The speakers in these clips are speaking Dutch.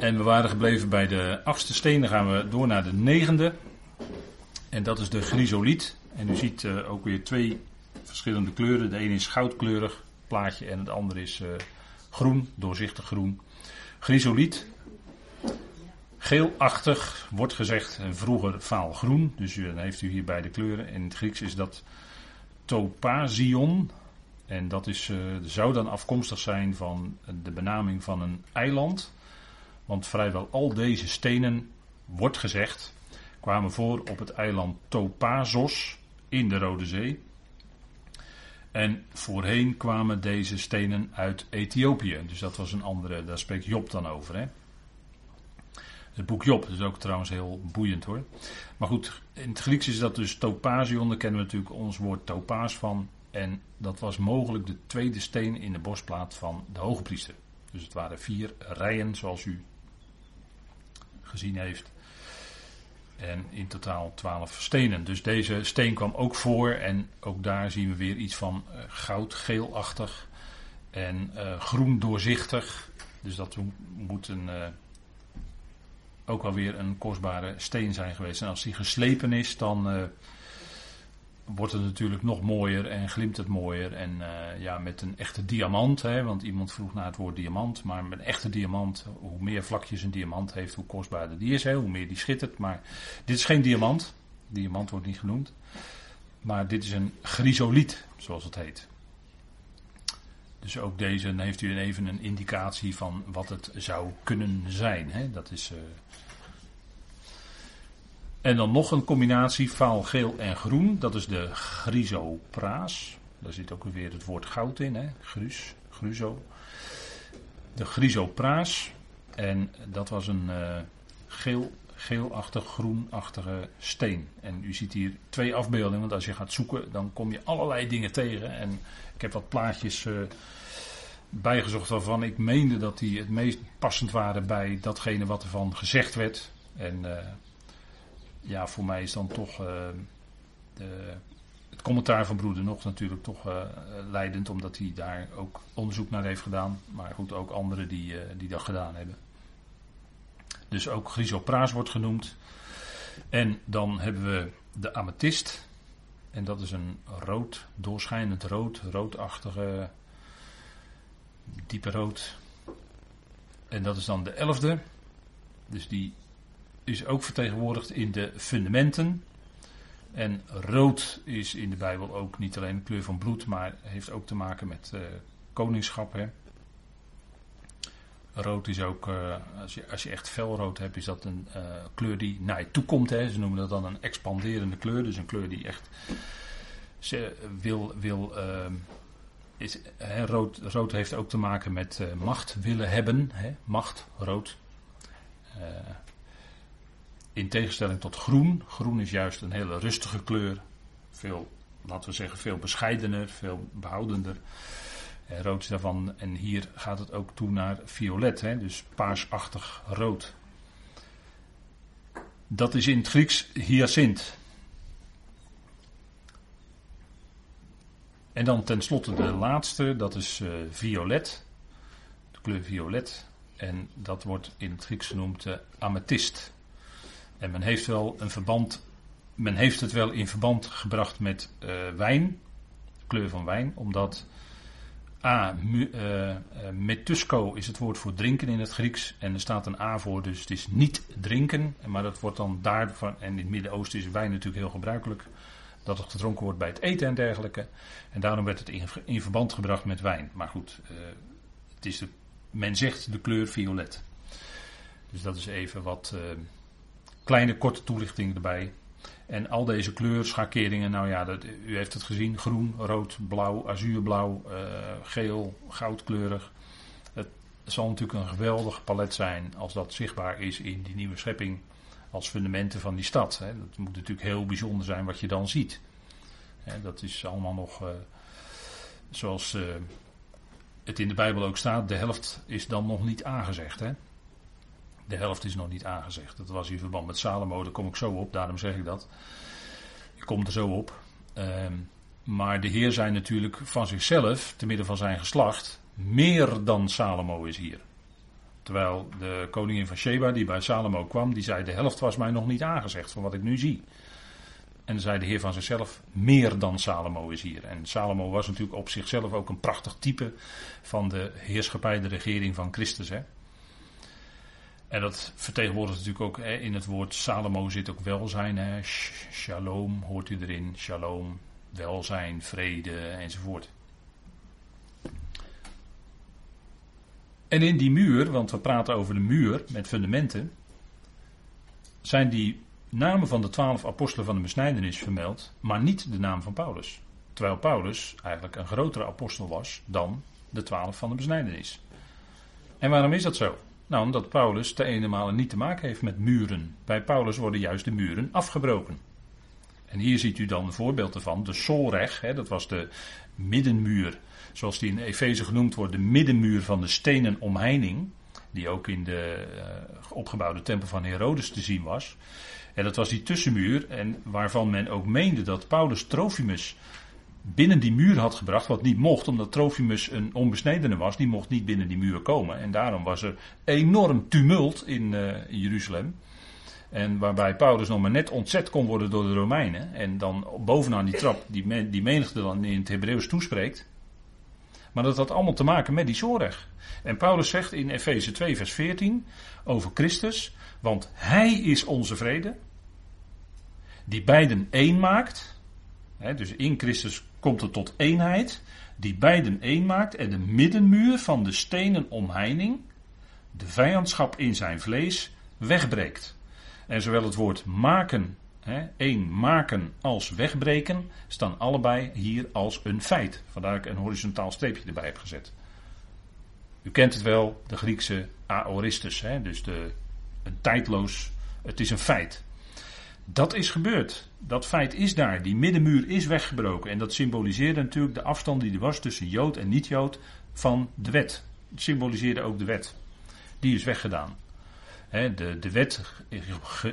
En we waren gebleven bij de achtste steen. Dan gaan we door naar de negende. En dat is de chrysoliet. En u ziet uh, ook weer twee verschillende kleuren. De ene is goudkleurig plaatje en het andere is uh, groen, doorzichtig groen. Chrysoliet. Geelachtig wordt gezegd, en vroeger vaalgroen. Dus u, dan heeft u hier beide kleuren. In het Grieks is dat topazion. En dat is, zou dan afkomstig zijn van de benaming van een eiland. Want vrijwel al deze stenen, wordt gezegd, kwamen voor op het eiland Topazos in de Rode Zee. En voorheen kwamen deze stenen uit Ethiopië. Dus dat was een andere, daar spreekt Job dan over. Hè? Het boek Job is ook trouwens heel boeiend hoor. Maar goed, in het Grieks is dat dus topazion. Daar kennen we natuurlijk ons woord topaas van. En dat was mogelijk de tweede steen in de borstplaat van de hoge priester. Dus het waren vier rijen zoals u gezien heeft. En in totaal twaalf stenen. Dus deze steen kwam ook voor. En ook daar zien we weer iets van uh, goud-geelachtig. En uh, groen doorzichtig. Dus dat moet een, uh, ook alweer een kostbare steen zijn geweest. En als die geslepen is, dan wordt het natuurlijk nog mooier en glimt het mooier. En uh, ja, met een echte diamant, hè, want iemand vroeg naar het woord diamant. Maar met een echte diamant, hoe meer vlakjes een diamant heeft, hoe kostbaarder die is, hè, hoe meer die schittert. Maar dit is geen diamant. Diamant wordt niet genoemd. Maar dit is een chrysoliet, zoals het heet. Dus ook deze, heeft u even een indicatie van wat het zou kunnen zijn. Hè. Dat is. Uh, en dan nog een combinatie vaal, geel en groen. Dat is de chrysopraas. Daar zit ook weer het woord goud in, hè? Grus, gruzo. De chrysopraas. En dat was een uh, geel, geelachtig, groenachtige steen. En u ziet hier twee afbeeldingen, want als je gaat zoeken, dan kom je allerlei dingen tegen. En ik heb wat plaatjes uh, bijgezocht waarvan ik meende dat die het meest passend waren bij datgene wat ervan gezegd werd. En uh, ja, voor mij is dan toch uh, de, het commentaar van broeder nog natuurlijk toch uh, leidend, omdat hij daar ook onderzoek naar heeft gedaan. Maar goed, ook anderen die, uh, die dat gedaan hebben. Dus ook chrysopraas wordt genoemd. En dan hebben we de amethyst. En dat is een rood, doorschijnend rood, roodachtige, diepe rood. En dat is dan de elfde. Dus die is ook vertegenwoordigd in de fundamenten. En rood is in de Bijbel ook niet alleen de kleur van bloed, maar heeft ook te maken met uh, koningschap. Hè. Rood is ook, uh, als, je, als je echt felrood hebt, is dat een uh, kleur die naar je toe komt. Hè. Ze noemen dat dan een expanderende kleur. Dus een kleur die echt wil. wil ehm, is, rood, rood heeft ook te maken met macht willen hebben. Hè. Macht, rood. In tegenstelling tot groen. Groen is juist een hele rustige kleur. Veel, laten we zeggen, veel bescheidener, veel behoudender. Eh, rood is daarvan. En hier gaat het ook toe naar violet, hè, dus paarsachtig rood. Dat is in het Grieks hyacint. En dan tenslotte de laatste, dat is uh, violet. De kleur violet. En dat wordt in het Grieks genoemd uh, amethyst. En men heeft wel een verband, men heeft het wel in verband gebracht met uh, wijn, kleur van wijn, omdat A, uh, metusco is het woord voor drinken in het Grieks en er staat een A voor, dus het is niet drinken, maar dat wordt dan daar, van, en in het Midden-Oosten is wijn natuurlijk heel gebruikelijk, dat het gedronken wordt bij het eten en dergelijke. En daarom werd het in, verband gebracht met wijn. Maar goed, het is de, men zegt de kleur violet. Dus dat is even wat, Kleine korte toelichting erbij. En al deze kleurschakeringen, nou ja, dat, u heeft het gezien: groen, rood, blauw, azuurblauw, uh, geel, goudkleurig. Het zal natuurlijk een geweldig palet zijn als dat zichtbaar is in die nieuwe schepping als fundamenten van die stad. Hè. Dat moet natuurlijk heel bijzonder zijn wat je dan ziet. Hè, dat is allemaal nog uh, zoals uh, het in de Bijbel ook staat: de helft is dan nog niet aangezegd. Hè. De helft is nog niet aangezegd. Dat was in verband met Salomo, daar kom ik zo op, daarom zeg ik dat. Ik kom er zo op. Um, maar de Heer zei natuurlijk van zichzelf, te midden van zijn geslacht, meer dan Salomo is hier. Terwijl de koningin van Sheba, die bij Salomo kwam, die zei: De helft was mij nog niet aangezegd van wat ik nu zie. En zei de Heer van zichzelf: Meer dan Salomo is hier. En Salomo was natuurlijk op zichzelf ook een prachtig type van de heerschappij, de regering van Christus. Hè? En dat vertegenwoordigt natuurlijk ook hè, in het woord Salomo zit ook welzijn. Hè? Shalom hoort u erin. Shalom, welzijn, vrede enzovoort. En in die muur, want we praten over de muur met fundamenten, zijn die namen van de twaalf apostelen van de besnijdenis vermeld, maar niet de naam van Paulus. Terwijl Paulus eigenlijk een grotere apostel was dan de twaalf van de besnijdenis. En waarom is dat zo? Nou, omdat Paulus te ene malen niet te maken heeft met muren. Bij Paulus worden juist de muren afgebroken. En hier ziet u dan een voorbeeld ervan. De Solreg, hè, dat was de middenmuur. Zoals die in Efeze genoemd wordt, de middenmuur van de stenen omheining. Die ook in de uh, opgebouwde tempel van Herodes te zien was. En dat was die tussenmuur. En waarvan men ook meende dat Paulus Trofimus binnen die muur had gebracht. Wat niet mocht, omdat Trofimus een onbesnedene was. Die mocht niet binnen die muur komen. En daarom was er enorm tumult in, uh, in Jeruzalem. En waarbij Paulus nog maar net ontzet kon worden door de Romeinen. En dan bovenaan die trap die, die menigte dan in het Hebreeuws toespreekt. Maar dat had allemaal te maken met die zorg. En Paulus zegt in Efeze 2 vers 14 over Christus. Want hij is onze vrede. Die beiden één maakt. dus in Christus komt het tot eenheid. Die beiden één maakt. En de middenmuur van de stenen omheining. De vijandschap in zijn vlees wegbreekt. En zowel het woord maken, hè, één maken als wegbreken, staan allebei hier als een feit. Vandaar dat ik een horizontaal streepje erbij heb gezet. U kent het wel, de Griekse aoristus, hè, dus de, een tijdloos, het is een feit. Dat is gebeurd. Dat feit is daar. Die middenmuur is weggebroken. En dat symboliseerde natuurlijk de afstand die er was tussen Jood en niet-Jood van de wet. Het symboliseerde ook de wet. Die is weggedaan de, de wet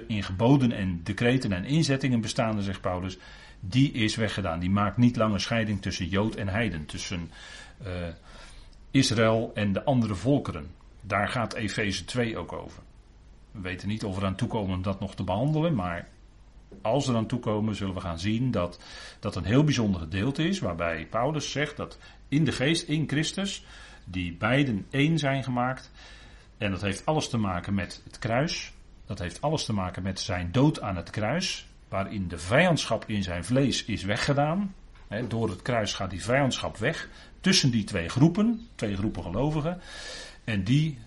in geboden en decreten en inzettingen bestaande, zegt Paulus, die is weggedaan. Die maakt niet langer scheiding tussen Jood en Heiden, tussen uh, Israël en de andere volkeren. Daar gaat Efeze 2 ook over. We weten niet of we eraan toekomen om dat nog te behandelen, maar als we eraan toekomen zullen we gaan zien dat dat een heel bijzonder gedeelte is, waarbij Paulus zegt dat in de geest, in Christus, die beiden één zijn gemaakt, en dat heeft alles te maken met het kruis. Dat heeft alles te maken met zijn dood aan het kruis. Waarin de vijandschap in zijn vlees is weggedaan. door het kruis gaat die vijandschap weg. Tussen die twee groepen, twee groepen gelovigen. En die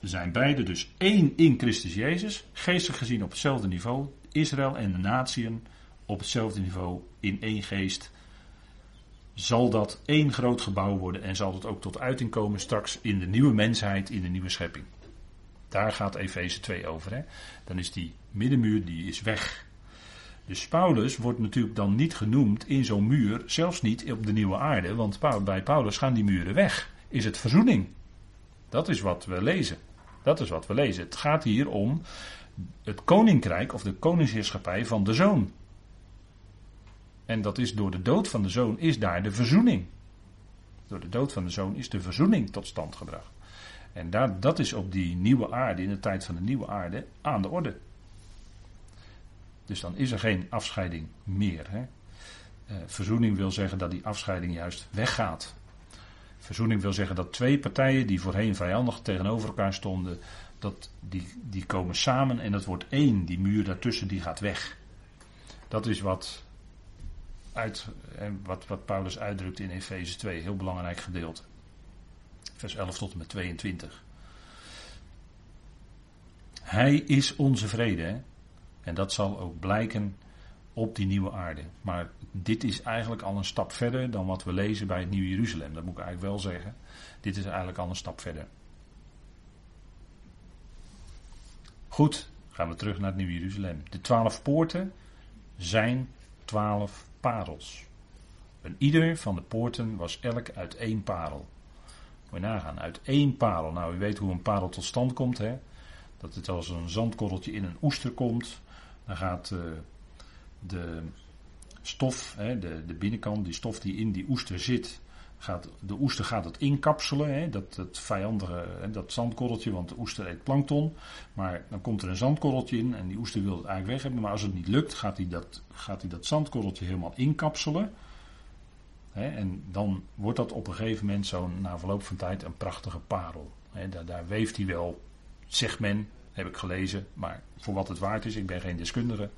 zijn beide dus één in Christus Jezus. Geestelijk gezien op hetzelfde niveau. Israël en de natieën op hetzelfde niveau in één geest zal dat één groot gebouw worden en zal dat ook tot uiting komen straks in de nieuwe mensheid, in de nieuwe schepping. Daar gaat Efeze 2 over. Hè? Dan is die middenmuur die is weg. Dus Paulus wordt natuurlijk dan niet genoemd in zo'n muur, zelfs niet op de nieuwe aarde, want bij Paulus gaan die muren weg. Is het verzoening? Dat is wat we lezen. Dat is wat we lezen. Het gaat hier om het koninkrijk of de koningsheerschappij van de zoon. En dat is door de dood van de zoon is daar de verzoening. Door de dood van de zoon is de verzoening tot stand gebracht. En daar, dat is op die nieuwe aarde, in de tijd van de nieuwe aarde, aan de orde. Dus dan is er geen afscheiding meer. Hè? Eh, verzoening wil zeggen dat die afscheiding juist weggaat. Verzoening wil zeggen dat twee partijen die voorheen vijandig tegenover elkaar stonden, dat die, die komen samen en dat wordt één. Die muur daartussen die gaat weg. Dat is wat uit, wat, wat Paulus uitdrukt in Efeze 2, heel belangrijk gedeelte. Vers 11 tot en met 22. Hij is onze vrede. En dat zal ook blijken op die nieuwe aarde. Maar dit is eigenlijk al een stap verder dan wat we lezen bij het Nieuwe Jeruzalem. Dat moet ik eigenlijk wel zeggen. Dit is eigenlijk al een stap verder. Goed, gaan we terug naar het Nieuwe Jeruzalem. De twaalf poorten zijn twaalf parels. En ieder van de poorten was elk uit één parel. Moet je nagaan, uit één parel. Nou, u weet hoe een parel tot stand komt, hè? Dat het als een zandkorreltje in een oester komt. Dan gaat uh, de stof, hè, de, de binnenkant, die stof die in die oester zit, gaat, de oester gaat het inkapselen, hè, dat, dat vijandige, hè, dat zandkorreltje, want de oester eet plankton. Maar dan komt er een zandkorreltje in en die oester wil het eigenlijk weg hebben. Maar als het niet lukt, gaat hij dat, gaat hij dat zandkorreltje helemaal inkapselen. Hè, en dan wordt dat op een gegeven moment zo na verloop van tijd een prachtige parel. Daar, daar weeft hij wel, zegt men, heb ik gelezen, maar voor wat het waard is, ik ben geen deskundige.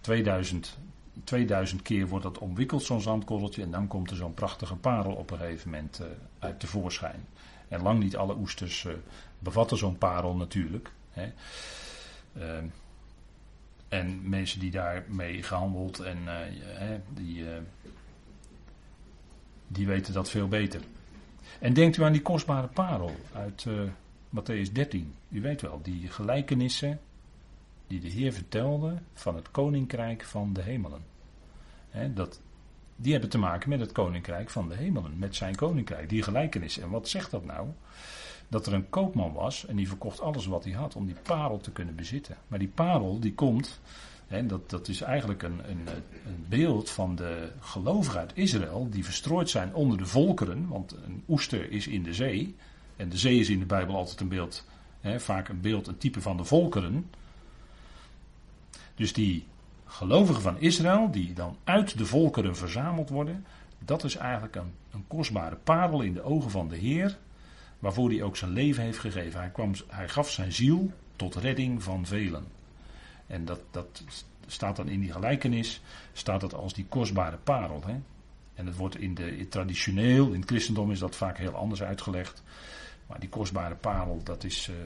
2000 2000 keer wordt dat omwikkeld, zo'n zandkorreltje. En dan komt er zo'n prachtige parel op een gegeven moment uh, uit tevoorschijn. En lang niet alle oesters uh, bevatten zo'n parel natuurlijk. Hè. Uh, en mensen die daarmee gehandeld en die, die weten dat veel beter. En denkt u aan die kostbare parel uit Matthäus 13. U weet wel, die gelijkenissen die de Heer vertelde van het koninkrijk van de hemelen. dat, die hebben te maken met het koninkrijk van de hemelen, met zijn koninkrijk, die gelijkenis. En wat zegt dat nou? Dat er een koopman was en die verkocht alles wat hij had om die parel te kunnen bezitten. Maar die parel die komt, dat, dat is eigenlijk een, een, een beeld van de gelovigen uit Israël, die verstrooid zijn onder de volkeren, want een oester is in de zee. En de zee is in de Bijbel altijd een beeld, vaak een beeld, een type van de volkeren. Dus die gelovigen van Israël, die dan uit de volkeren verzameld worden, dat is eigenlijk een, een kostbare parel in de ogen van de Heer, waarvoor hij ook zijn leven heeft gegeven. Hij, kwam, hij gaf zijn ziel tot redding van velen. En dat, dat staat dan in die gelijkenis, staat dat als die kostbare parel. Hè? En het wordt in de, traditioneel, in het christendom is dat vaak heel anders uitgelegd. Maar die kostbare parel, dat, is, uh,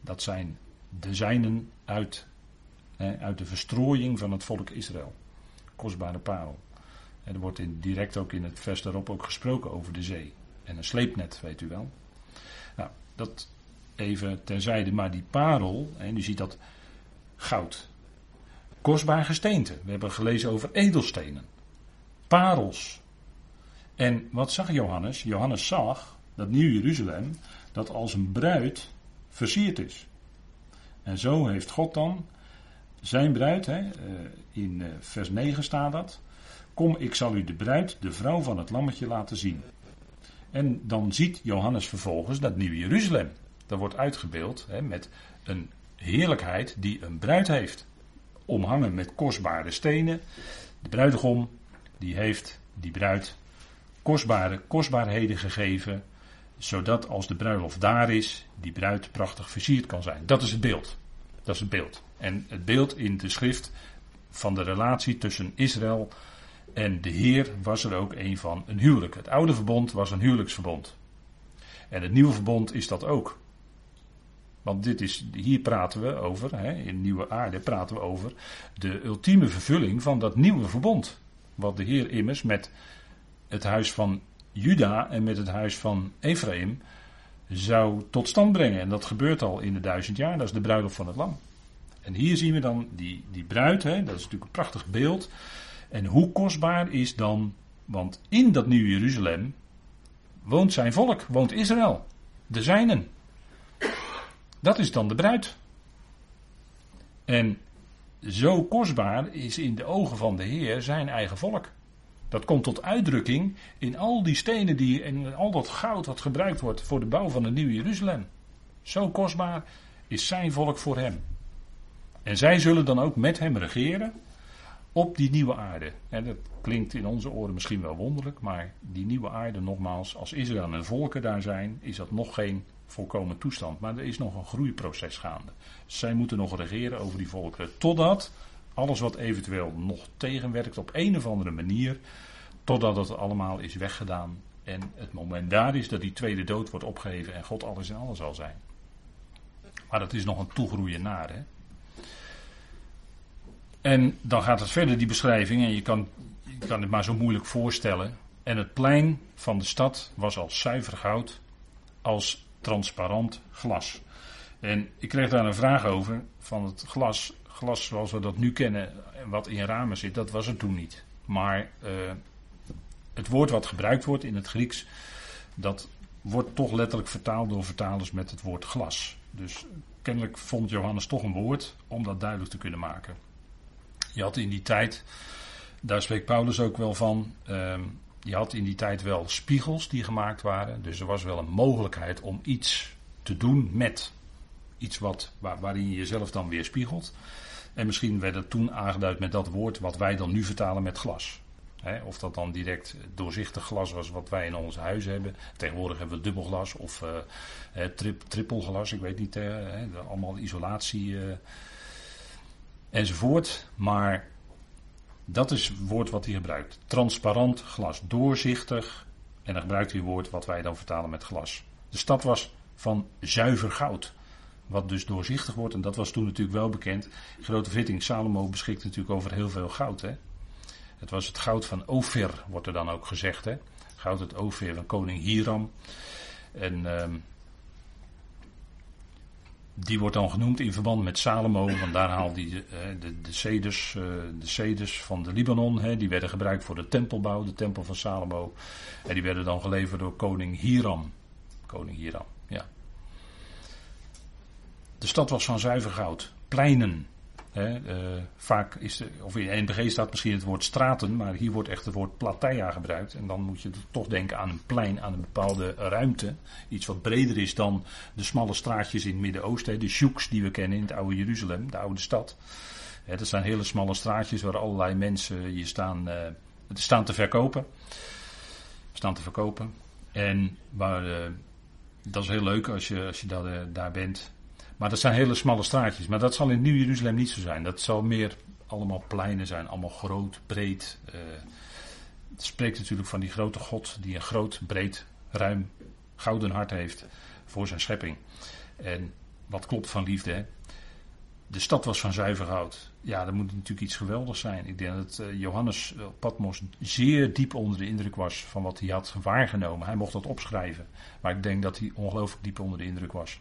dat zijn de zijnen uit uit de verstrooiing van het volk Israël. Kostbare parel. Er wordt in, direct ook in het vers daarop ook gesproken over de zee. En een sleepnet, weet u wel. Nou, dat even terzijde. Maar die parel, en u ziet dat goud. Kostbaar gesteente. We hebben gelezen over edelstenen. Parels. En wat zag Johannes? Johannes zag dat Nieuw Jeruzalem dat als een bruid versierd is. En zo heeft God dan zijn bruid, hè, eh, in eh, vers 9 staat dat. Kom, ik zal u de bruid, de vrouw van het lammetje, laten zien. En dan ziet Johannes vervolgens dat Nieuw Jeruzalem. Dat wordt uitgebeeld hè, met een heerlijkheid die een bruid heeft. Omhangen met kostbare stenen. De bruidegom die heeft die bruid kostbare kostbaarheden gegeven. Zodat als de bruiloft daar is, die bruid prachtig versierd kan zijn. Dat is het beeld. Dat is het beeld. En het beeld in de schrift van de relatie tussen Israël en de Heer was er ook een van een huwelijk. Het oude verbond was een huwelijksverbond. En het nieuwe verbond is dat ook. Want dit is, hier praten we over, hè, in nieuwe aarde praten we over de ultieme vervulling van dat nieuwe verbond. Wat de Heer immers met het huis van Juda en met het huis van Ephraim zou tot stand brengen. En dat gebeurt al in de duizend jaar, dat is de bruiloft van het lam. En hier zien we dan die, die bruid, hè, dat is natuurlijk een prachtig beeld. En hoe kostbaar is dan, want in dat nieuwe Jeruzalem woont zijn volk, woont Israël, de zijnen. Dat is dan de bruid. En zo kostbaar is in de ogen van de Heer zijn eigen volk. Dat komt tot uitdrukking in al die stenen die, en al dat goud wat gebruikt wordt voor de bouw van het nieuwe Jeruzalem. Zo kostbaar is zijn volk voor hem. En zij zullen dan ook met hem regeren op die nieuwe aarde. En dat klinkt in onze oren misschien wel wonderlijk, maar die nieuwe aarde, nogmaals, als Israël en volken daar zijn, is dat nog geen volkomen toestand. Maar er is nog een groeiproces gaande. Zij moeten nog regeren over die volkeren. Totdat alles wat eventueel nog tegenwerkt op een of andere manier, totdat het allemaal is weggedaan. En het moment daar is dat die tweede dood wordt opgeheven en God alles in alles zal zijn. Maar dat is nog een toegroeien naar. Hè? En dan gaat het verder, die beschrijving, en je kan, het maar zo moeilijk voorstellen. En het plein van de stad was als zuiver goud, als transparant glas. En ik kreeg daar een vraag over van het glas. Glas zoals we dat nu kennen, wat in ramen zit, dat was er toen niet. Maar uh, het woord wat gebruikt wordt in het Grieks, dat wordt toch letterlijk vertaald door vertalers met het woord glas. Dus kennelijk vond Johannes toch een woord om dat duidelijk te kunnen maken. Je had in die tijd, daar spreekt Paulus ook wel van, ehm, je had in die tijd wel spiegels die gemaakt waren. Dus er was wel een mogelijkheid om iets te doen met iets wat, waar, waarin je jezelf dan weer spiegelt. En misschien werd het toen aangeduid met dat woord wat wij dan nu vertalen met glas. of dat dan direct doorzichtig glas was wat wij in ons huis hebben. Tegenwoordig hebben we dubbelglas of uh, trip, trippelglas, ik weet niet. Uh, allemaal isolatie uh, enzovoort. Maar dat is het woord wat hij gebruikt. Transparant glas, doorzichtig. En dan gebruikt hij het woord wat wij dan vertalen met glas. De stad was van zuiver goud. Wat dus doorzichtig wordt. En dat was toen natuurlijk wel bekend. Grote Vitting, Salomo beschikt natuurlijk over heel veel goud. Hè? Het was het goud van Ophir, wordt er dan ook gezegd. Hè? Goud het Ophir van koning Hiram. En ehm, die wordt dan genoemd in verband met Salomo, want daar haalt hij de, eh, de, de, ceders, eh, de van de Libanon. Hè, die werden gebruikt voor de tempelbouw, de tempel van Salomo. En die werden dan geleverd door koning Hiram. Koning Hiram, ja. De stad was van zuiver goud. Pleinen. Hè, uh, vaak is of in NBG staat misschien het woord straten, maar hier wordt echt het woord plateia gebruikt. En dan moet je toch denken aan een plein, aan een bepaalde ruimte. Iets wat breder is dan de smalle straatjes in het Midden-Oosten. De shouks die we kennen in het oude Jeruzalem, de oude stad. Dat zijn hele smalle straatjes waar allerlei mensen je staan, uh, staan te verkopen. Staan te verkopen. En waar, uh, dat is heel leuk als je, als je daar, daar bent. Maar dat zijn hele smalle straatjes. Maar dat zal in Nieuw-Jeruzalem niet zo zijn. Dat zal meer allemaal pleinen zijn. Allemaal groot, breed. Uh, het spreekt natuurlijk van die grote God die een groot, breed, ruim, gouden hart heeft voor zijn schepping. En wat klopt van liefde, hè? De stad was van zuiver goud. Ja, dat moet natuurlijk iets geweldigs zijn. Ik denk dat uh, Johannes Patmos zeer diep onder de indruk was van wat hij had waargenomen. Hij mocht dat opschrijven. Maar ik denk dat hij ongelooflijk diep onder de indruk was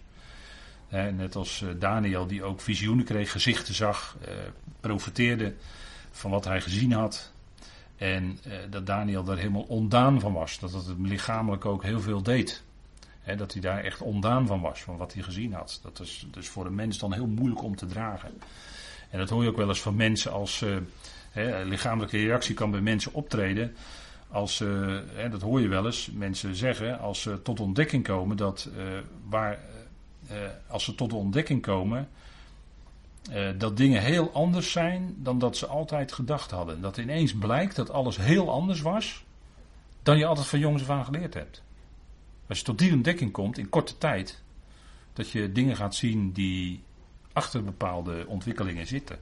net als eh, Daniel, die ook visioenen kreeg, gezichten zag, uh, profeteerde van wat hij gezien had. En uh, dat Daniel daar helemaal ondaan van was. Dat het hem lichamelijk ook heel veel deed. He, dat hij daar echt ondaan van was, van wat hij gezien had. Dat is dus voor een mens dan heel moeilijk om te dragen. En dat hoor je ook wel eens van mensen als. He, lichamelijke reactie kan bij mensen optreden. Als, dat hoor je wel eens, mensen zeggen, als ze tot ontdekking komen dat waar uh, als ze tot de ontdekking komen uh, dat dingen heel anders zijn dan dat ze altijd gedacht hadden. Dat ineens blijkt dat alles heel anders was dan je altijd van jongs af aan geleerd hebt. Als je tot die ontdekking komt in korte tijd, dat je dingen gaat zien die achter bepaalde ontwikkelingen zitten.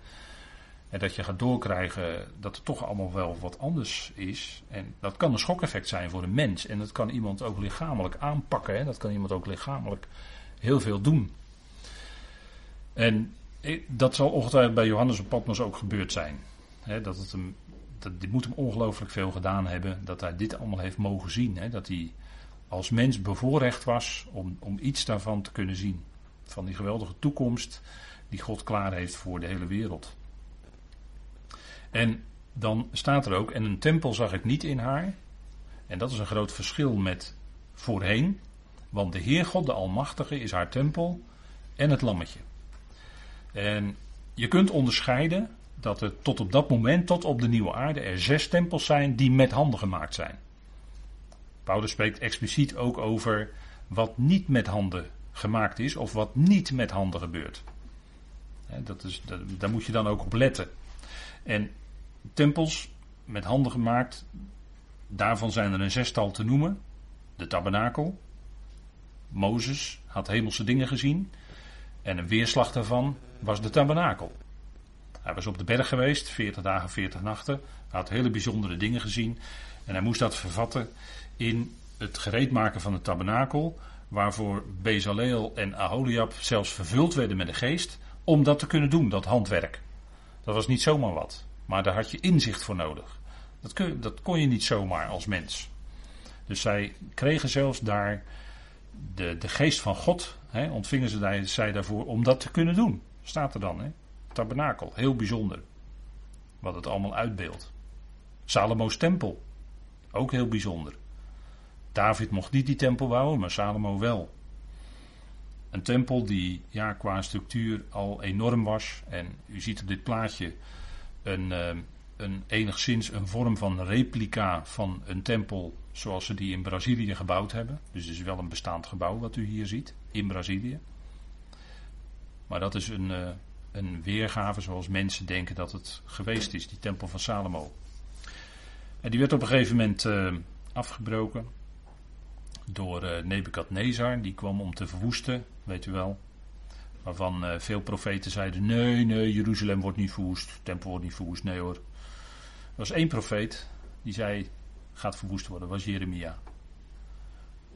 En dat je gaat doorkrijgen dat er toch allemaal wel wat anders is. En dat kan een schokeffect zijn voor een mens. En dat kan iemand ook lichamelijk aanpakken. Hè? Dat kan iemand ook lichamelijk heel veel doen. En dat zal ongetwijfeld bij Johannes op Patmos ook gebeurd zijn. dat het dat, dit moet hem ongelooflijk veel gedaan hebben. Dat hij dit allemaal heeft mogen zien. dat hij als mens bevoorrecht was om, om iets daarvan te kunnen zien. Van die geweldige toekomst die God klaar heeft voor de hele wereld. En dan staat er ook, en een tempel zag ik niet in haar. En dat is een groot verschil met voorheen. Want de Heer God, de Almachtige, is haar tempel en het lammetje. En je kunt onderscheiden dat er tot op dat moment, tot op de nieuwe aarde, er zes tempels zijn die met handen gemaakt zijn. Paulus spreekt expliciet ook over wat niet met handen gemaakt is of wat niet met handen gebeurt. Dat is, daar moet je dan ook op letten. En tempels met handen gemaakt, daarvan zijn er een zestal te noemen. De tabernakel, Mozes had hemelse dingen gezien. En een weerslag daarvan was de tabernakel. Hij was op de berg geweest, 40 dagen, 40 nachten. Hij had hele bijzondere dingen gezien. En hij moest dat vervatten in het gereedmaken van de tabernakel. Waarvoor Bezaleel en Aholiab zelfs vervuld werden met de geest. Om dat te kunnen doen, dat handwerk. Dat was niet zomaar wat. Maar daar had je inzicht voor nodig. Dat, kun, dat kon je niet zomaar als mens. Dus zij kregen zelfs daar de, de geest van God hè, ontvingen ze zij daarvoor om dat te kunnen doen. Staat er dan, hè? Tabernakel, heel bijzonder. Wat het allemaal uitbeeldt. Salomo's tempel, ook heel bijzonder. David mocht niet die tempel bouwen, maar Salomo wel. Een tempel die ja, qua structuur al enorm was. En u ziet op dit plaatje een, uh, een, enigszins een vorm van replica van een tempel zoals ze die in Brazilië gebouwd hebben. Dus het is wel een bestaand gebouw wat u hier ziet in Brazilië. Maar dat is een, uh, een weergave zoals mensen denken dat het geweest is, die tempel van Salomo. En die werd op een gegeven moment uh, afgebroken door uh, Nebukadnezar. Die kwam om te verwoesten, weet u wel. Waarvan veel profeten zeiden: nee, nee, Jeruzalem wordt niet verwoest, tempel wordt niet verwoest. Nee hoor. Er was één profeet die zei: gaat verwoest worden, was Jeremia.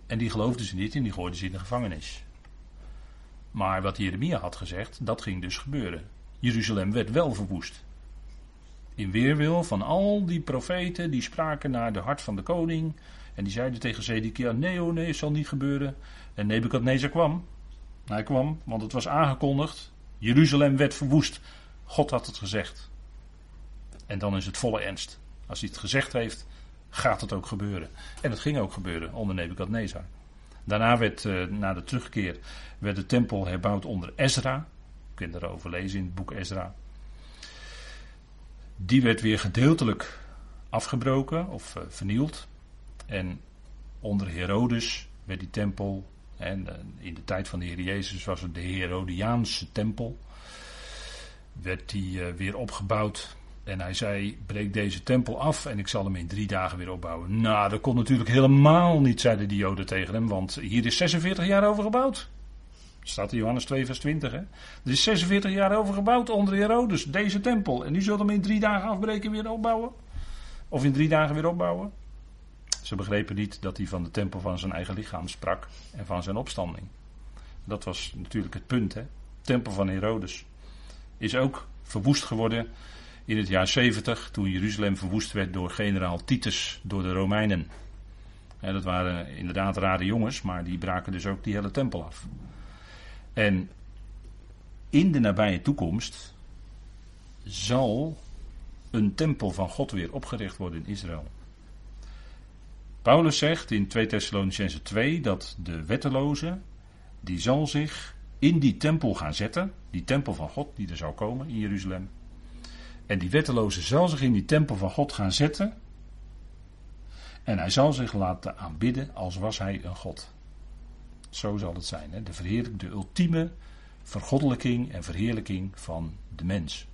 En die geloofden ze niet en die gooiden ze in de gevangenis. Maar wat Jeremia had gezegd, dat ging dus gebeuren. Jeruzalem werd wel verwoest. In weerwil van al die profeten die spraken naar de hart van de koning. En die zeiden tegen Zedekia: Nee, oh nee, het zal niet gebeuren. En Nebukadnezar kwam. Hij kwam, want het was aangekondigd. Jeruzalem werd verwoest. God had het gezegd. En dan is het volle ernst. Als hij het gezegd heeft, gaat het ook gebeuren. En het ging ook gebeuren onder Nebukadnezar. Daarna werd, uh, na de terugkeer, werd de tempel herbouwd onder Ezra. Je kunt erover lezen in het boek Ezra. Die werd weer gedeeltelijk afgebroken of uh, vernield. En onder Herodes werd die tempel, en uh, in de tijd van de Heer Jezus was het de Herodiaanse tempel, werd die weer opgebouwd en hij zei: breek deze tempel af en ik zal hem in drie dagen weer opbouwen. Nou, dat kon natuurlijk helemaal niet, zeiden de Joden tegen hem, want hier is 46 jaar over gebouwd. Staat in Johannes 2, vers 20. Hè? Er is 46 jaar over gebouwd onder Herodes, deze tempel. En nu zult hem in drie dagen afbreken en weer opbouwen? Of in drie dagen weer opbouwen? Ze begrepen niet dat hij van de tempel van zijn eigen lichaam sprak en van zijn opstanding. Dat was natuurlijk het punt. Hè? De tempel van Herodes is ook verwoest geworden in het jaar 70, toen Jeruzalem verwoest werd door generaal Titus door de Romeinen. dat waren inderdaad rare jongens, maar die braken dus ook die hele tempel af. En in de nabije toekomst zal een tempel van God weer opgericht worden in Israël. Paulus zegt in 2 Thessalonicense 2 dat de wetteloze, die zal zich in die tempel gaan zetten, die tempel van God die er zal komen in Jeruzalem. En die wetteloze zal zich in die tempel van God gaan zetten. En hij zal zich laten aanbidden als was hij een God. Zo zal het zijn. Hè? De, verheerlijk, de ultieme vergoddelijking en verheerlijking van de mens.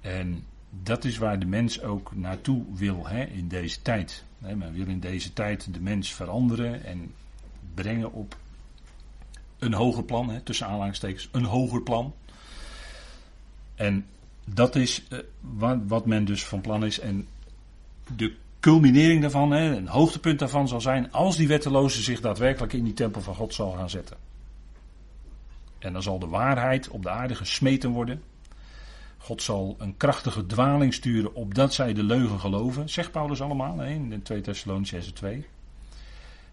En dat is waar de mens ook naartoe wil hè, in deze tijd. Men wil in deze tijd de mens veranderen en brengen op een hoger plan, hè, tussen aanhalingstekens, een hoger plan. En dat is wat, wat, men dus van plan is. En de culminering daarvan, hè, een hoogtepunt daarvan zal zijn als die wetteloze zich daadwerkelijk in die tempel van God zal gaan zetten. En dan zal de waarheid op de aarde gesmeten worden. God zal een krachtige dwaling sturen opdat zij de leugen geloven. Zegt Paulus allemaal hè, in 2 Thessalonians 2.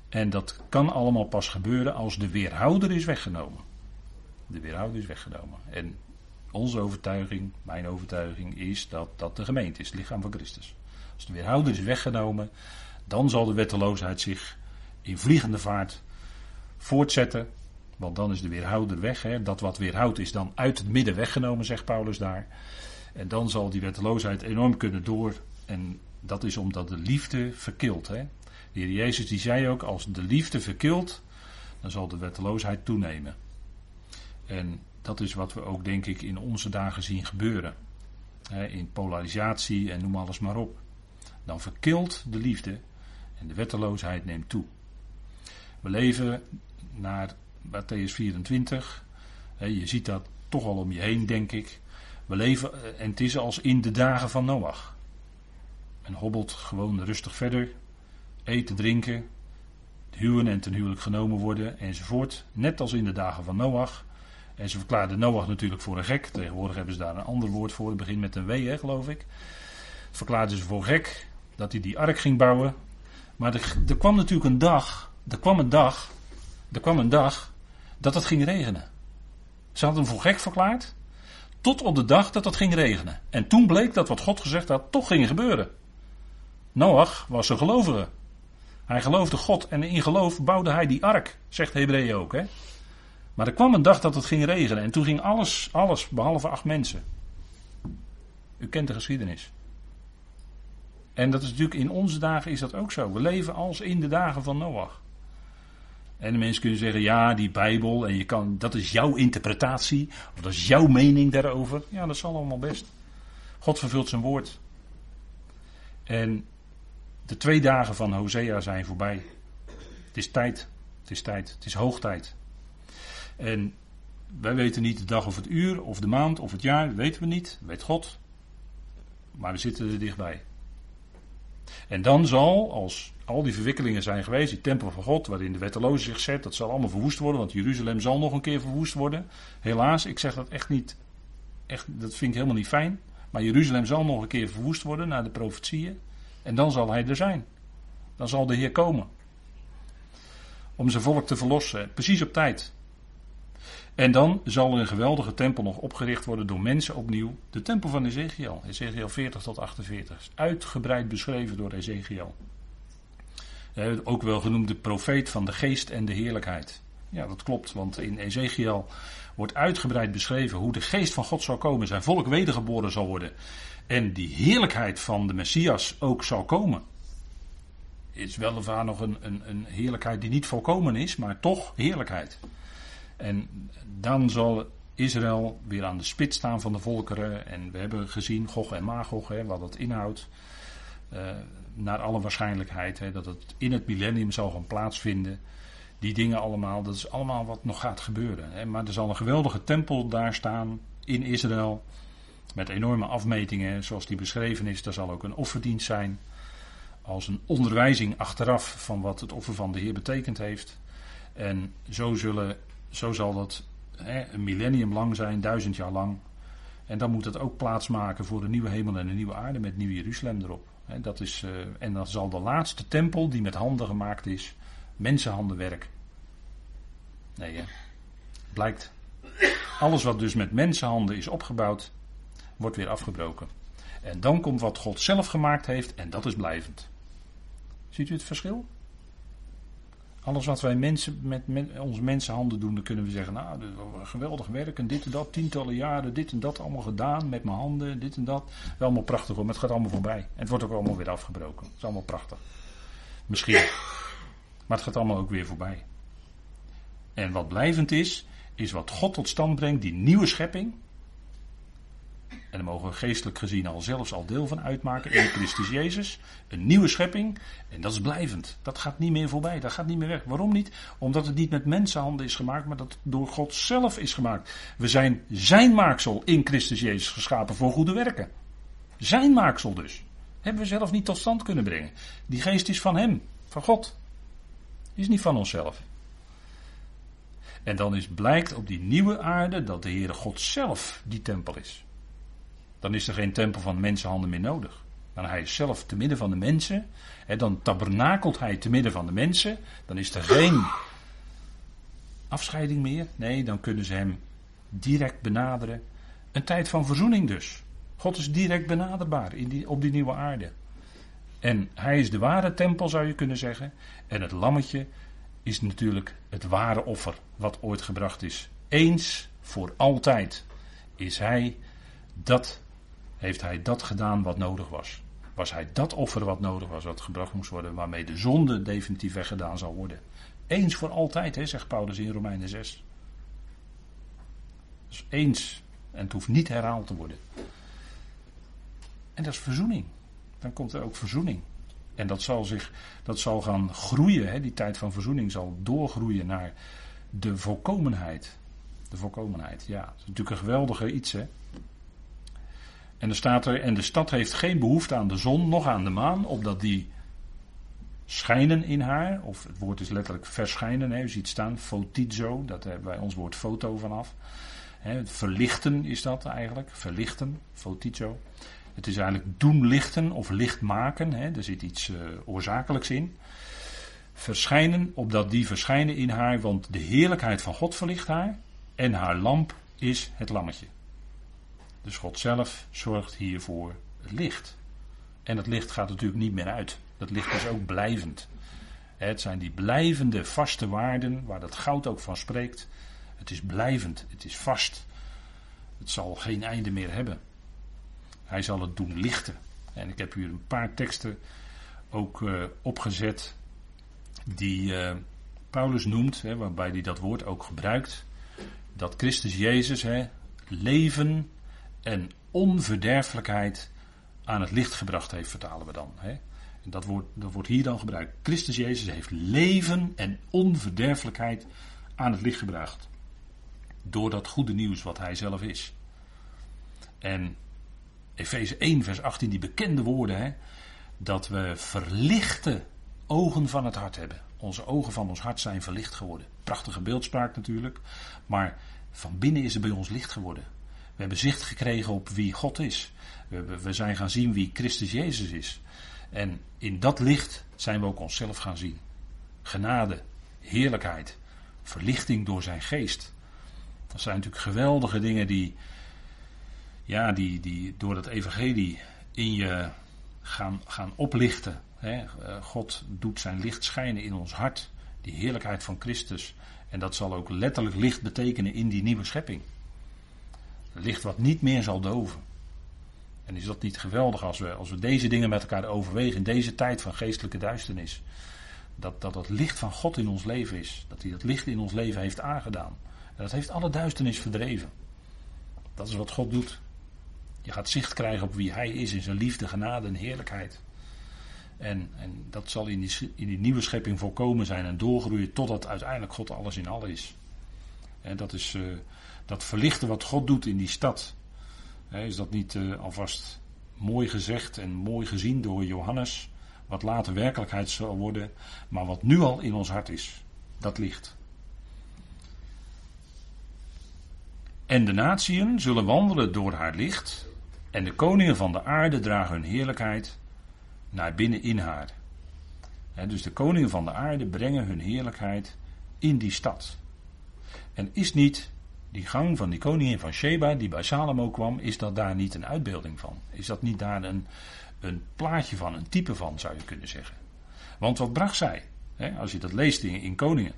En dat kan allemaal pas gebeuren als de weerhouder is weggenomen. De weerhouder is weggenomen. En onze overtuiging, mijn overtuiging, is dat dat de gemeente is, het lichaam van Christus. Als de weerhouder is weggenomen, dan zal de wetteloosheid zich in vliegende vaart voortzetten. Want dan is de weerhouder weg. Hè. Dat wat weerhoudt is dan uit het midden weggenomen, zegt Paulus daar. En dan zal die wetteloosheid enorm kunnen door. En dat is omdat de liefde verkilt. Hè. De Heer Jezus die zei ook, als de liefde verkilt, dan zal de wetteloosheid toenemen. En dat is wat we ook, denk ik, in onze dagen zien gebeuren. in polarisatie en noem alles maar op. Dan verkilt de liefde en de wetteloosheid neemt toe. We leven naar Matthäus 24. je ziet dat toch al om je heen, denk ik. We leven, eh, en het is als in de dagen van Noach. Men hobbelt gewoon rustig verder. Eten, drinken, huwen en ten huwelijk genomen worden enzovoort. Net als in de dagen van Noach. En ze verklaarden Noach natuurlijk voor een gek. Tegenwoordig hebben ze daar een ander woord voor. Het begint met een W, hè, geloof ik. Verklaarden ze voor gek dat hij die ark ging bouwen. Maar er, kwam natuurlijk een dag. Er kwam een dag. Er kwam een dag dat het ging regenen. Ze hadden hem voor gek verklaard. Tot op de dag dat het ging regenen. En toen bleek dat wat God gezegd had toch ging gebeuren. Noach was een gelovige. Hij geloofde God en in geloof bouwde hij die ark, zegt Hebreeën ook. Hè? Maar er kwam een dag dat het ging regenen en toen ging alles, alles behalve acht mensen. U kent de geschiedenis. En dat is natuurlijk in onze dagen is dat ook zo. We leven als in de dagen van Noach. En de mensen kunnen zeggen, ja, die Bijbel, en je kan, dat is jouw interpretatie, of dat is jouw mening daarover. Ja, dat zal allemaal best. God vervult zijn woord. En de twee dagen van Hosea zijn voorbij. Het is tijd. Het is tijd. Het is hoog tijd. En wij weten niet de dag of het uur, of de maand, of het jaar, weten we niet. Weet God. Maar we zitten er dichtbij. En dan zal, als al die verwikkelingen zijn geweest, die tempel van God, waarin de wetteloze zich zet, dat zal allemaal verwoest worden, want Jeruzalem zal nog een keer verwoest worden. Helaas, ik zeg dat echt niet, echt, dat vind ik helemaal niet fijn. Maar Jeruzalem zal nog een keer verwoest worden naar de profetieën. En dan zal hij er zijn. Dan zal de Heer komen. Om zijn volk te verlossen, precies op tijd. En dan zal er een geweldige tempel nog opgericht worden door mensen opnieuw. De tempel van Ezekiel. Ezekiel 40 tot 48. Uitgebreid beschreven door Ezekiel. Ook wel genoemd de profeet van de geest en de heerlijkheid. Ja, dat klopt, want in Ezekiel wordt uitgebreid beschreven hoe de geest van God zal komen, zijn volk wedergeboren zal worden. En die heerlijkheid van de Messias ook zal komen. Is weliswaar nog een, een, een heerlijkheid die niet volkomen is, maar toch heerlijkheid. En dan zal Israël weer aan de spits staan van de volkeren. En we hebben gezien, Gog en Magog, hè, wat dat inhoudt. Uh, naar alle waarschijnlijkheid, hè, dat het in het millennium zal gaan plaatsvinden. Die dingen allemaal, dat is allemaal wat nog gaat gebeuren. Hè. Maar er zal een geweldige tempel daar staan in Israël. Met enorme afmetingen, zoals die beschreven is. Er zal ook een offerdienst zijn. Als een onderwijzing achteraf van wat het offer van de Heer betekend heeft. En zo zullen zo zal dat hè, een millennium lang zijn, duizend jaar lang. En dan moet het ook plaatsmaken voor de nieuwe hemel en de nieuwe aarde met Nieuw Jeruzalem erop. Hè, dat is, uh, en dan zal de laatste tempel die met handen gemaakt is, mensenhandenwerk. Nee, hè. Blijkt. Alles wat dus met mensenhanden is opgebouwd, wordt weer afgebroken. En dan komt wat God zelf gemaakt heeft en dat is blijvend. Ziet u het verschil? Alles wat wij mensen met, met onze mensenhanden doen, dan kunnen we zeggen, nou, geweldig werk en dit en dat, tientallen jaren, dit en dat allemaal gedaan met mijn handen, dit en dat. Wel allemaal prachtig hoor, maar het gaat allemaal voorbij. En het wordt ook allemaal weer afgebroken. Het is allemaal prachtig. Misschien. Maar het gaat allemaal ook weer voorbij. En wat blijvend is, is wat God tot stand brengt, die nieuwe schepping. En daar mogen we geestelijk gezien al zelfs al deel van uitmaken in Christus Jezus. Een nieuwe schepping. En dat is blijvend. Dat gaat niet meer voorbij. Dat gaat niet meer weg. Waarom niet? Omdat het niet met mensenhanden is gemaakt, maar dat het door God zelf is gemaakt. We zijn zijn maaksel in Christus Jezus geschapen voor goede werken. Zijn maaksel dus. Hebben we zelf niet tot stand kunnen brengen. Die geest is van hem, van God. Is niet van onszelf. En dan is blijkt op die nieuwe aarde dat de Heere God zelf die tempel is. Dan is er geen tempel van mensenhanden meer nodig. Dan hij is zelf te midden van de mensen. Hè, dan tabernakelt hij te midden van de mensen. Dan is er geen afscheiding meer. Nee, dan kunnen ze hem direct benaderen. Een tijd van verzoening dus. God is direct benaderbaar in op die nieuwe aarde. En hij is de ware tempel, zou je kunnen zeggen. En het lammetje is natuurlijk het ware offer wat ooit gebracht is. Eens voor altijd is hij dat heeft hij dat gedaan wat nodig was. Was hij dat offer wat nodig was, wat gebracht moest worden, waarmee de zonde definitief weggedaan zal worden. Eens voor altijd, hè, zegt Paulus in Romeinen 6. Dus eens. En het hoeft niet herhaald te worden. En dat is verzoening. Dan komt er ook verzoening. En dat zal, zich, dat zal gaan groeien. Hè, die tijd van verzoening zal doorgroeien naar de volkomenheid. De volkomenheid, ja. Dat is natuurlijk een geweldige iets, hè. En staat er, en de stad heeft geen behoefte aan de zon, nog aan de maan, opdat die schijnen in haar, of het woord is letterlijk verschijnen, hè, u ziet staan, fotizo, dat hebben wij ons woord foto vanaf. Hè, verlichten is dat eigenlijk, verlichten, fotizo. Het is eigenlijk doen lichten of licht maken, hè, er zit iets uh, oorzakelijks in. Verschijnen, opdat die verschijnen in haar, want de heerlijkheid van God verlicht haar en haar lamp is het lammetje. Dus God zelf zorgt hiervoor het licht. En het licht gaat natuurlijk niet meer uit. Dat licht is ook blijvend. Het zijn die blijvende vaste waarden waar dat goud ook van spreekt. Het is blijvend, het is vast. Het zal geen einde meer hebben. Hij zal het doen lichten. En ik heb hier een paar teksten ook uh, opgezet die uh, Paulus noemt, hè, waarbij hij dat woord ook gebruikt. Dat Christus Jezus hè, leven en onverderfelijkheid aan het licht gebracht heeft, vertalen we dan. Hè. Dat wordt, wordt hier dan gebruikt. Christus Jezus heeft leven en onverderfelijkheid aan het licht gebracht. Door dat goede nieuws wat hij zelf is. En Efeze 1, vers 18, die bekende woorden, hè, dat we verlichte ogen van het hart hebben. Onze ogen van ons hart zijn verlicht geworden. Prachtige beeldspraak natuurlijk, maar van binnen is er bij ons licht geworden. We hebben zicht gekregen op wie God is. We, zijn gaan zien wie Christus Jezus is. En in dat licht zijn we ook onszelf gaan zien. Genade, heerlijkheid, verlichting door zijn geest. Dat zijn natuurlijk geweldige dingen die, ja, die, die door het evangelie in je gaan, gaan oplichten. Eh, God doet zijn licht schijnen in ons hart. Die heerlijkheid van Christus. En dat zal ook letterlijk licht betekenen in die nieuwe schepping. Licht wat niet meer zal doven. En is dat niet geweldig als we, als we deze dingen met elkaar overwegen in deze tijd van geestelijke duisternis? Dat, dat het licht van God in ons leven is. Dat hij dat licht in ons leven heeft aangedaan. En dat heeft alle duisternis verdreven. Dat is wat God doet. Je gaat zicht krijgen op wie Hij is in zijn liefde, genade en heerlijkheid. En, en dat zal in die, in die nieuwe schepping voorkomen zijn en doorgroeien totdat uiteindelijk God alles in alles is. En dat is uh, dat verlichten wat God doet in die stad. is dat niet uh, alvast mooi gezegd en mooi gezien door Johannes, wat later werkelijkheid zal worden, maar wat nu al in ons hart is, dat licht. En de natieën zullen wandelen door haar licht, en de koningen van de aarde dragen hun heerlijkheid naar binnen in haar. dus de koningen van de aarde brengen hun heerlijkheid in die stad. En is niet die gang van die koningin van Sheba, die bij Salomo kwam, is dat daar niet een uitbeelding van? Is dat niet daar een, een plaatje van, een type van, zou je kunnen zeggen? Want wat bracht zij? als je dat leest in, in Koningen,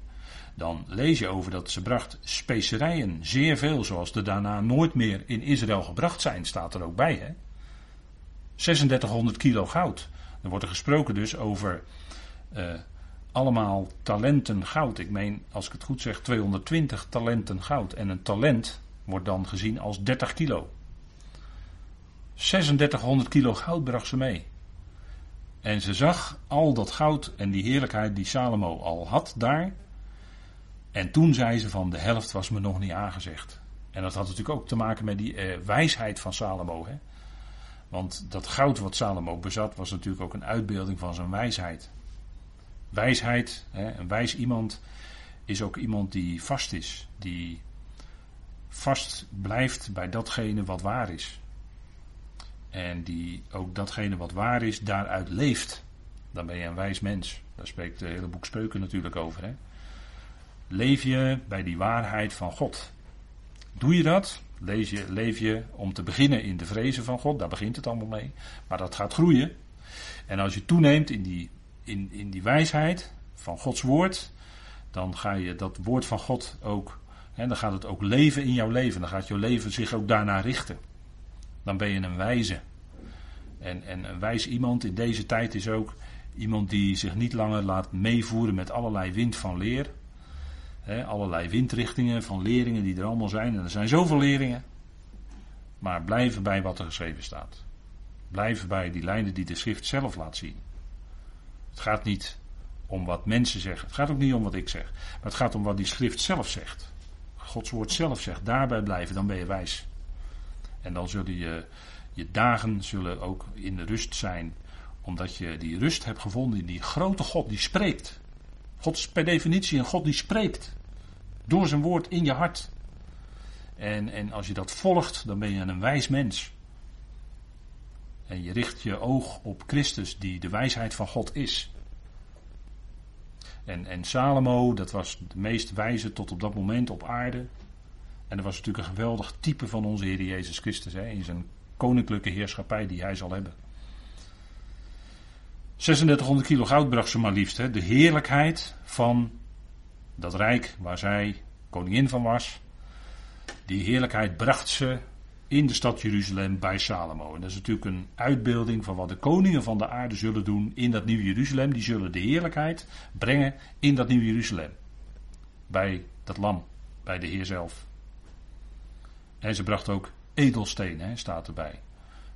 dan lees je over dat ze bracht specerijen, zeer veel, zoals er daarna nooit meer in Israël gebracht zijn, staat er ook bij. Hè? 3600 kilo goud. Er wordt er gesproken dus over uh, allemaal talenten goud. Ik meen, als ik het goed zeg, 220 talenten goud. En een talent wordt dan gezien als 30 kilo. 3600 kilo goud bracht ze mee. En ze zag al dat goud en die heerlijkheid die Salomo al had daar. En toen zei ze van de helft was me nog niet aangezegd. En dat had natuurlijk ook te maken met die uh, wijsheid van Salomo. Hè? Want dat goud wat Salomo bezat was natuurlijk ook een uitbeelding van zijn wijsheid. Wijsheid, hè, een wijs iemand, is ook iemand die vast is. Die vast blijft bij datgene wat waar is. En die ook datgene wat waar is, daaruit leeft. Dan ben je een wijs mens. Daar spreekt het hele boek Spreuken natuurlijk over. Hè? Leef je bij die waarheid van God. Doe je dat? Lees je, leef je om te beginnen in de vrezen van God, daar begint het allemaal mee. Maar dat gaat groeien. En als je toeneemt in die, in, in die wijsheid van Gods woord, dan ga je dat woord van God ook, hè, dan gaat het ook leven in jouw leven. Dan gaat jouw leven zich ook daarna richten. Dan ben je een wijze. En, en een wijs iemand in deze tijd is ook iemand die zich niet langer laat meevoeren met allerlei wind van leer allerlei windrichtingen van leringen die er allemaal zijn. En er zijn zoveel leringen. Maar blijven bij wat er geschreven staat. Blijven bij die lijnen die de schrift zelf laat zien. Het gaat niet om wat mensen zeggen. Het gaat ook niet om wat ik zeg. Maar het gaat om wat die schrift zelf zegt. Gods woord zelf zegt. Daarbij blijven, dan ben je wijs. En dan zullen je, je dagen zullen ook in de rust zijn. Omdat je die rust hebt gevonden in die grote God die spreekt. God is per definitie een God die spreekt. Door zijn woord in je hart. En, en als je dat volgt, dan ben je een wijs mens. En je richt je oog op Christus, die de wijsheid van God is. En, en Salomo, dat was de meest wijze tot op dat moment op aarde. En dat was natuurlijk een geweldig type van onze Heer Jezus Christus, hè, in zijn koninklijke heerschappij die hij zal hebben. 3600 kilo goud bracht ze maar liefst. Hè, de heerlijkheid van dat rijk waar zij koningin van was. Die heerlijkheid bracht ze in de stad Jeruzalem bij Salomo. En dat is natuurlijk een uitbeelding van wat de koningen van de aarde zullen doen in dat nieuwe Jeruzalem. Die zullen de heerlijkheid brengen in dat nieuwe Jeruzalem. Bij dat lam, bij de Heer zelf. En ze bracht ook edelstenen, staat erbij.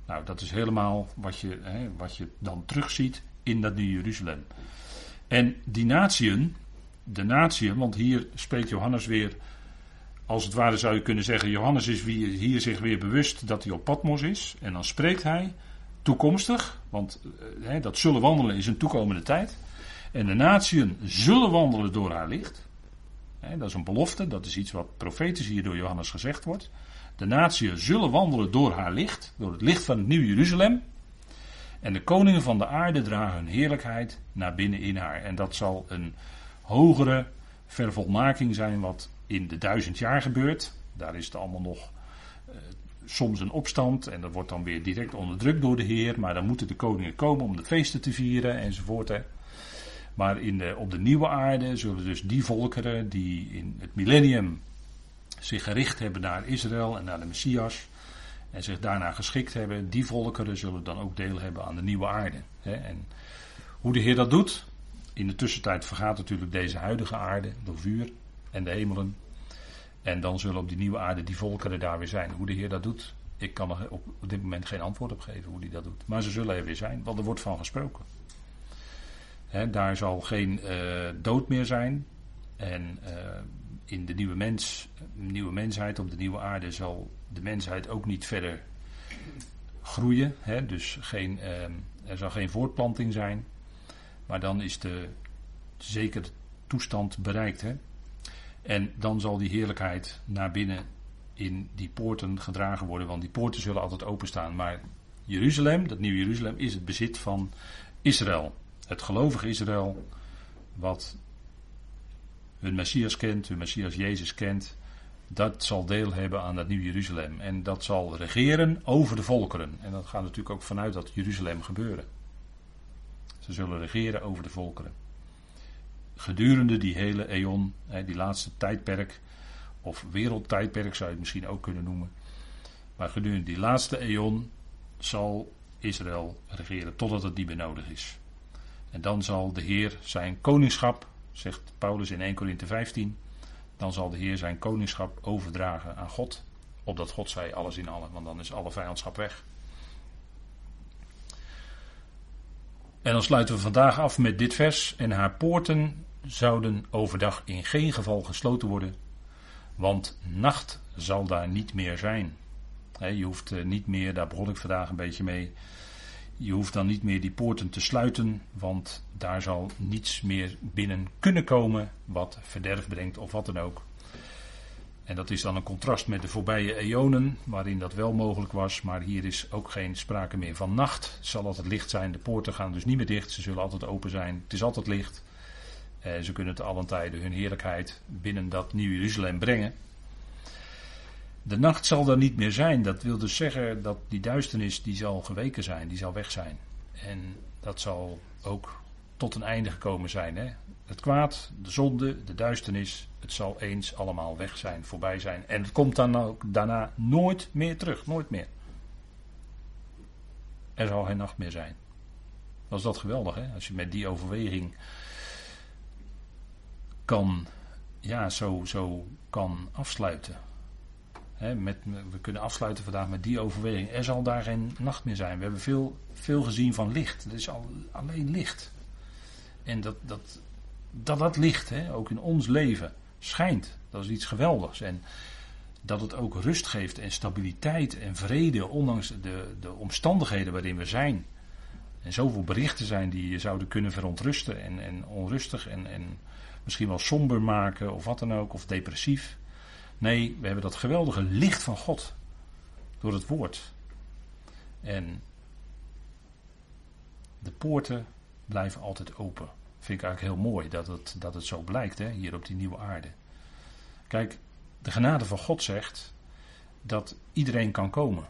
Nou, dat is helemaal wat je, hè, wat je dan terugziet in dat nieuwe Jeruzalem. En die natieën, de natieën, want hier spreekt Johannes weer als het ware zou je kunnen zeggen, Johannes is hier zich weer bewust dat hij op Patmos is. En dan spreekt hij toekomstig, want eh, dat zullen wandelen is een toekomende tijd. En de natieën zullen wandelen door haar licht. dat is een belofte, dat is iets wat profetisch hier door Johannes gezegd wordt. De natieën zullen wandelen door haar licht, door het licht van het nieuwe Jeruzalem. En de koningen van de aarde dragen hun heerlijkheid naar binnen in haar. En dat zal een hogere vervolmaking zijn wat in de duizend jaar gebeurt. Daar is het allemaal nog uh, soms een opstand en dat wordt dan weer direct onderdrukt door de Heer. Maar dan moeten de koningen komen om de feesten te vieren enzovoort. Hè. Maar in de, op de nieuwe aarde zullen dus die volkeren die in het millennium zich gericht hebben naar Israël en naar de Messias. En zich daarna geschikt hebben, die volkeren zullen dan ook deel hebben aan de nieuwe aarde. En hoe de Heer dat doet, in de tussentijd vergaat natuurlijk deze huidige aarde door vuur en de hemelen. En dan zullen op die nieuwe aarde die volkeren daar weer zijn. Hoe de Heer dat dood, ik kan er op dit moment geen antwoord op geven hoe hij dat doet. Maar ze zullen er weer zijn, want er wordt van gesproken. daar zal geen uh, dood meer zijn. En uh, in de nieuwe, mens, nieuwe mensheid, op de nieuwe aarde, zal de mensheid ook niet verder groeien. Dus geen, uh, er zal geen voortplanting zijn. Maar dan is de zekere toestand bereikt. En dan zal die heerlijkheid naar binnen in die poorten gedragen worden, want die poorten zullen altijd openstaan. Maar Jeruzalem, dat nieuwe Jeruzalem, is het bezit van Israël. Het gelovige Israël, wat hun Messias kent, hun Messias Jezus kent, dat zal deel hebben aan dat nieuwe Jeruzalem. En dat zal regeren over de volkeren. En dat gaat natuurlijk ook vanuit dat Jeruzalem gebeuren. Ze zullen regeren over de volkeren gedurende die hele eon, die laatste tijdperk, of wereldtijdperk zou je het misschien ook kunnen noemen. Maar gedurende die laatste eon zal Israël regeren totdat het niet meer nodig is. En dan zal de Heer zijn koningschap, zegt Paulus in 1 Korinthe 15, dan zal de Heer zijn koningschap overdragen aan God. Opdat God zei alles in allen, want dan is alle vijandschap weg. En dan sluiten we vandaag af met dit vers. En haar poorten zouden overdag in geen geval gesloten worden, want nacht zal daar niet meer zijn. je hoeft eh, niet meer, daar begon ik vandaag een beetje mee. Je hoeft dan niet meer die poorten te sluiten, want daar zal niets meer binnen kunnen komen wat verderf brengt of wat dan ook. En dat is dan een contrast met de voorbije eonen, waarin dat wel mogelijk was, maar hier is ook geen sprake meer van nacht. Het zal altijd licht zijn, de poorten gaan dus niet meer dicht, ze zullen altijd open zijn, het is altijd licht. Eh, ze kunnen te allen tijden hun heerlijkheid binnen dat nieuwe Jeruzalem brengen. De nacht zal er niet meer zijn. Dat wil dus zeggen dat die duisternis die zal geweken zijn, die zal weg zijn. En dat zal ook tot een einde gekomen zijn. Hè? Het kwaad, de zonde, de duisternis, het zal eens allemaal weg zijn, voorbij zijn. En het komt dan ook daarna nooit meer terug, nooit meer. Er zal geen nacht meer zijn. Was dat geweldig, hè? Als je met die overweging kan, ja, zo, zo kan afsluiten. met, we kunnen afsluiten vandaag met die overweging. Er zal daar geen nacht meer zijn. We hebben veel, veel gezien van licht. Het is al, alleen licht. En dat dat, dat, dat licht, ook in ons leven, schijnt. Dat is iets geweldigs. En dat het ook rust geeft en stabiliteit en vrede, ondanks de, de omstandigheden waarin we zijn. En zoveel berichten zijn die je zouden kunnen verontrusten en, en onrustig en, en misschien wel somber maken of wat dan ook, of depressief. Nee, we hebben dat geweldige licht van God door het woord. En de poorten blijven altijd open. Vind ik eigenlijk heel mooi dat het, dat het zo blijkt hè, hier op die nieuwe aarde. Kijk, de genade van God zegt dat iedereen kan komen.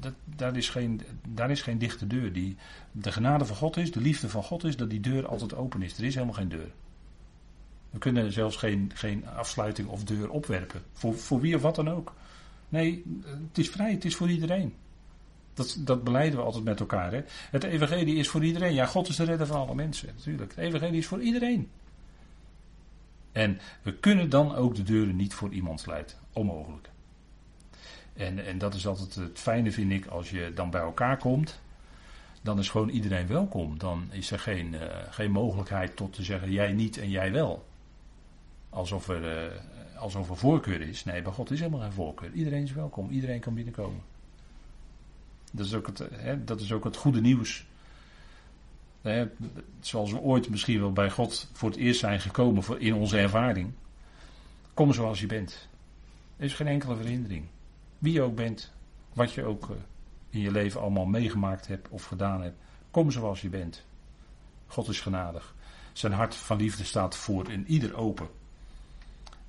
Dat, daar, is geen, daar is geen dichte deur. Die, de genade van God is, de liefde van God is dat die deur altijd open is. Er is helemaal geen deur. We kunnen zelfs geen, geen afsluiting of deur opwerpen. Voor, voor wie of wat dan ook. Nee, het is vrij, het is voor iedereen. Dat, dat beleiden we altijd met elkaar. Hè? Het evangelie is voor iedereen. Ja, God is de redder van alle mensen, natuurlijk. Het evangelie is voor iedereen. En we kunnen dan ook de deuren niet voor iemand sluiten. Onmogelijk. En, en dat is altijd het fijne, vind ik, als je dan bij elkaar komt. Dan is gewoon iedereen welkom. Dan is er geen, uh, geen mogelijkheid tot te zeggen jij niet en jij wel. Alsof er, uh, alsof er voorkeur is. Nee, bij God is helemaal geen voorkeur. Iedereen is welkom. Iedereen kan binnenkomen. Dat is ook het, hè, dat is ook het goede nieuws. Hè, zoals we ooit misschien wel bij God voor het eerst zijn gekomen voor, in onze ervaring. Kom zoals je bent. Er is geen enkele verhindering. Wie je ook bent, wat je ook uh, in je leven allemaal meegemaakt hebt of gedaan hebt. Kom zoals je bent. God is genadig. Zijn hart van liefde staat voor in ieder open.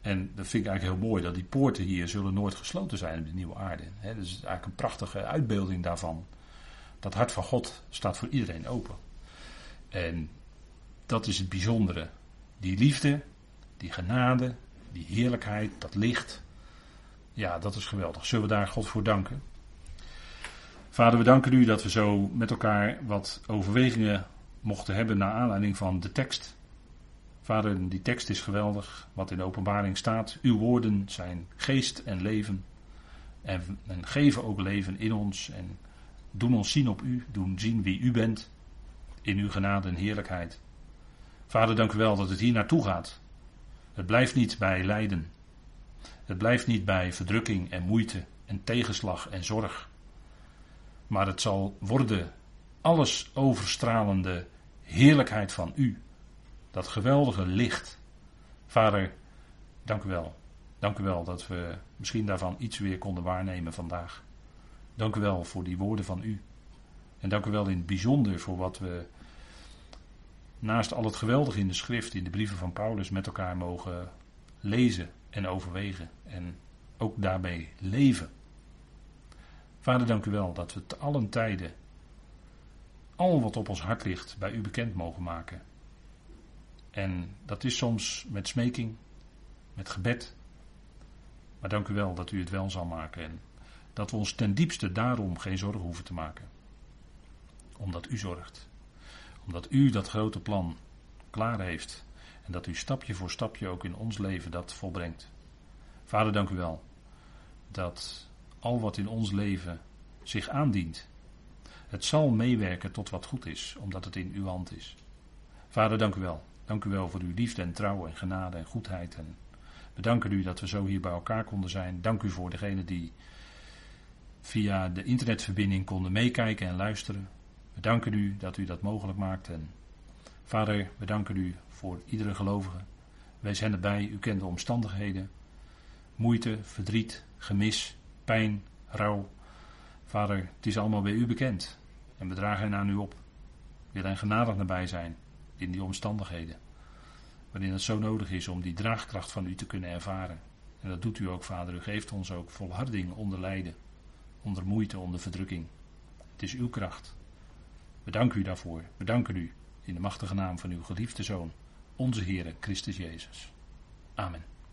En dat vind ik eigenlijk heel mooi, dat die poorten hier zullen nooit gesloten zijn op de nieuwe aarde. He, dat is eigenlijk een prachtige uitbeelding daarvan. Dat hart van God staat voor iedereen open. En dat is het bijzondere. Die liefde, die genade, die heerlijkheid, dat licht. Ja, dat is geweldig. Zullen we daar God voor danken? Vader, we danken u dat we zo met elkaar wat overwegingen mochten hebben naar aanleiding van de tekst. Vader, die tekst is geweldig, wat in de openbaring staat. Uw woorden zijn geest en leven. En, en, geven ook leven in ons. En doen ons zien op u, doen zien wie u bent. In uw genade en heerlijkheid. Vader, dank u wel dat het hier naartoe gaat. Het blijft niet bij lijden. Het blijft niet bij verdrukking en moeite en tegenslag en zorg. Maar het zal worden alles overstralende heerlijkheid van u. Dat geweldige licht. Vader, dank u wel. Dank u wel dat we misschien daarvan iets weer konden waarnemen vandaag. Dank u wel voor die woorden van u. En dank u wel in het bijzonder voor wat we naast al het geweldige in de schrift, in de brieven van Paulus, met elkaar mogen lezen en overwegen. En ook daarbij leven. Vader, dank u wel dat we te allen tijden al wat op ons hart ligt bij u bekend mogen maken. En dat is soms met smeking, met gebed. Maar dank u wel dat u het wel zal maken en dat we ons ten diepste daarom geen zorgen hoeven te maken. Omdat u zorgt. Omdat u dat grote plan klaar heeft. En dat u stapje voor stapje ook in ons leven dat volbrengt. Vader, dank u wel dat al wat in ons leven zich aandient, het zal meewerken tot wat goed is, omdat het in uw hand is. Vader, dank u wel Dank u wel voor uw liefde en trouw en genade en goedheid. En we danken u dat we zo hier bij elkaar konden zijn. Dank u voor degenen die via de internetverbinding konden meekijken en luisteren. We danken u dat u dat mogelijk maakt. En vader, we danken u voor iedere gelovige. Wees hen erbij, u kent de omstandigheden. Moeite, verdriet, gemis, pijn, rouw. Vader, het is allemaal bij u bekend. En we dragen hen aan u op. Wil hen genadig nabij zijn in die omstandigheden. Waarin het zo nodig is om die draagkracht van u te kunnen ervaren. En dat doet u ook, Vader. U geeft ons ook volharding onder lijden, onder moeite, onder verdrukking. Het is uw kracht. We danken u daarvoor. We danken u in de machtige naam van uw geliefde Zoon, onze Heer Christus Jezus. Amen.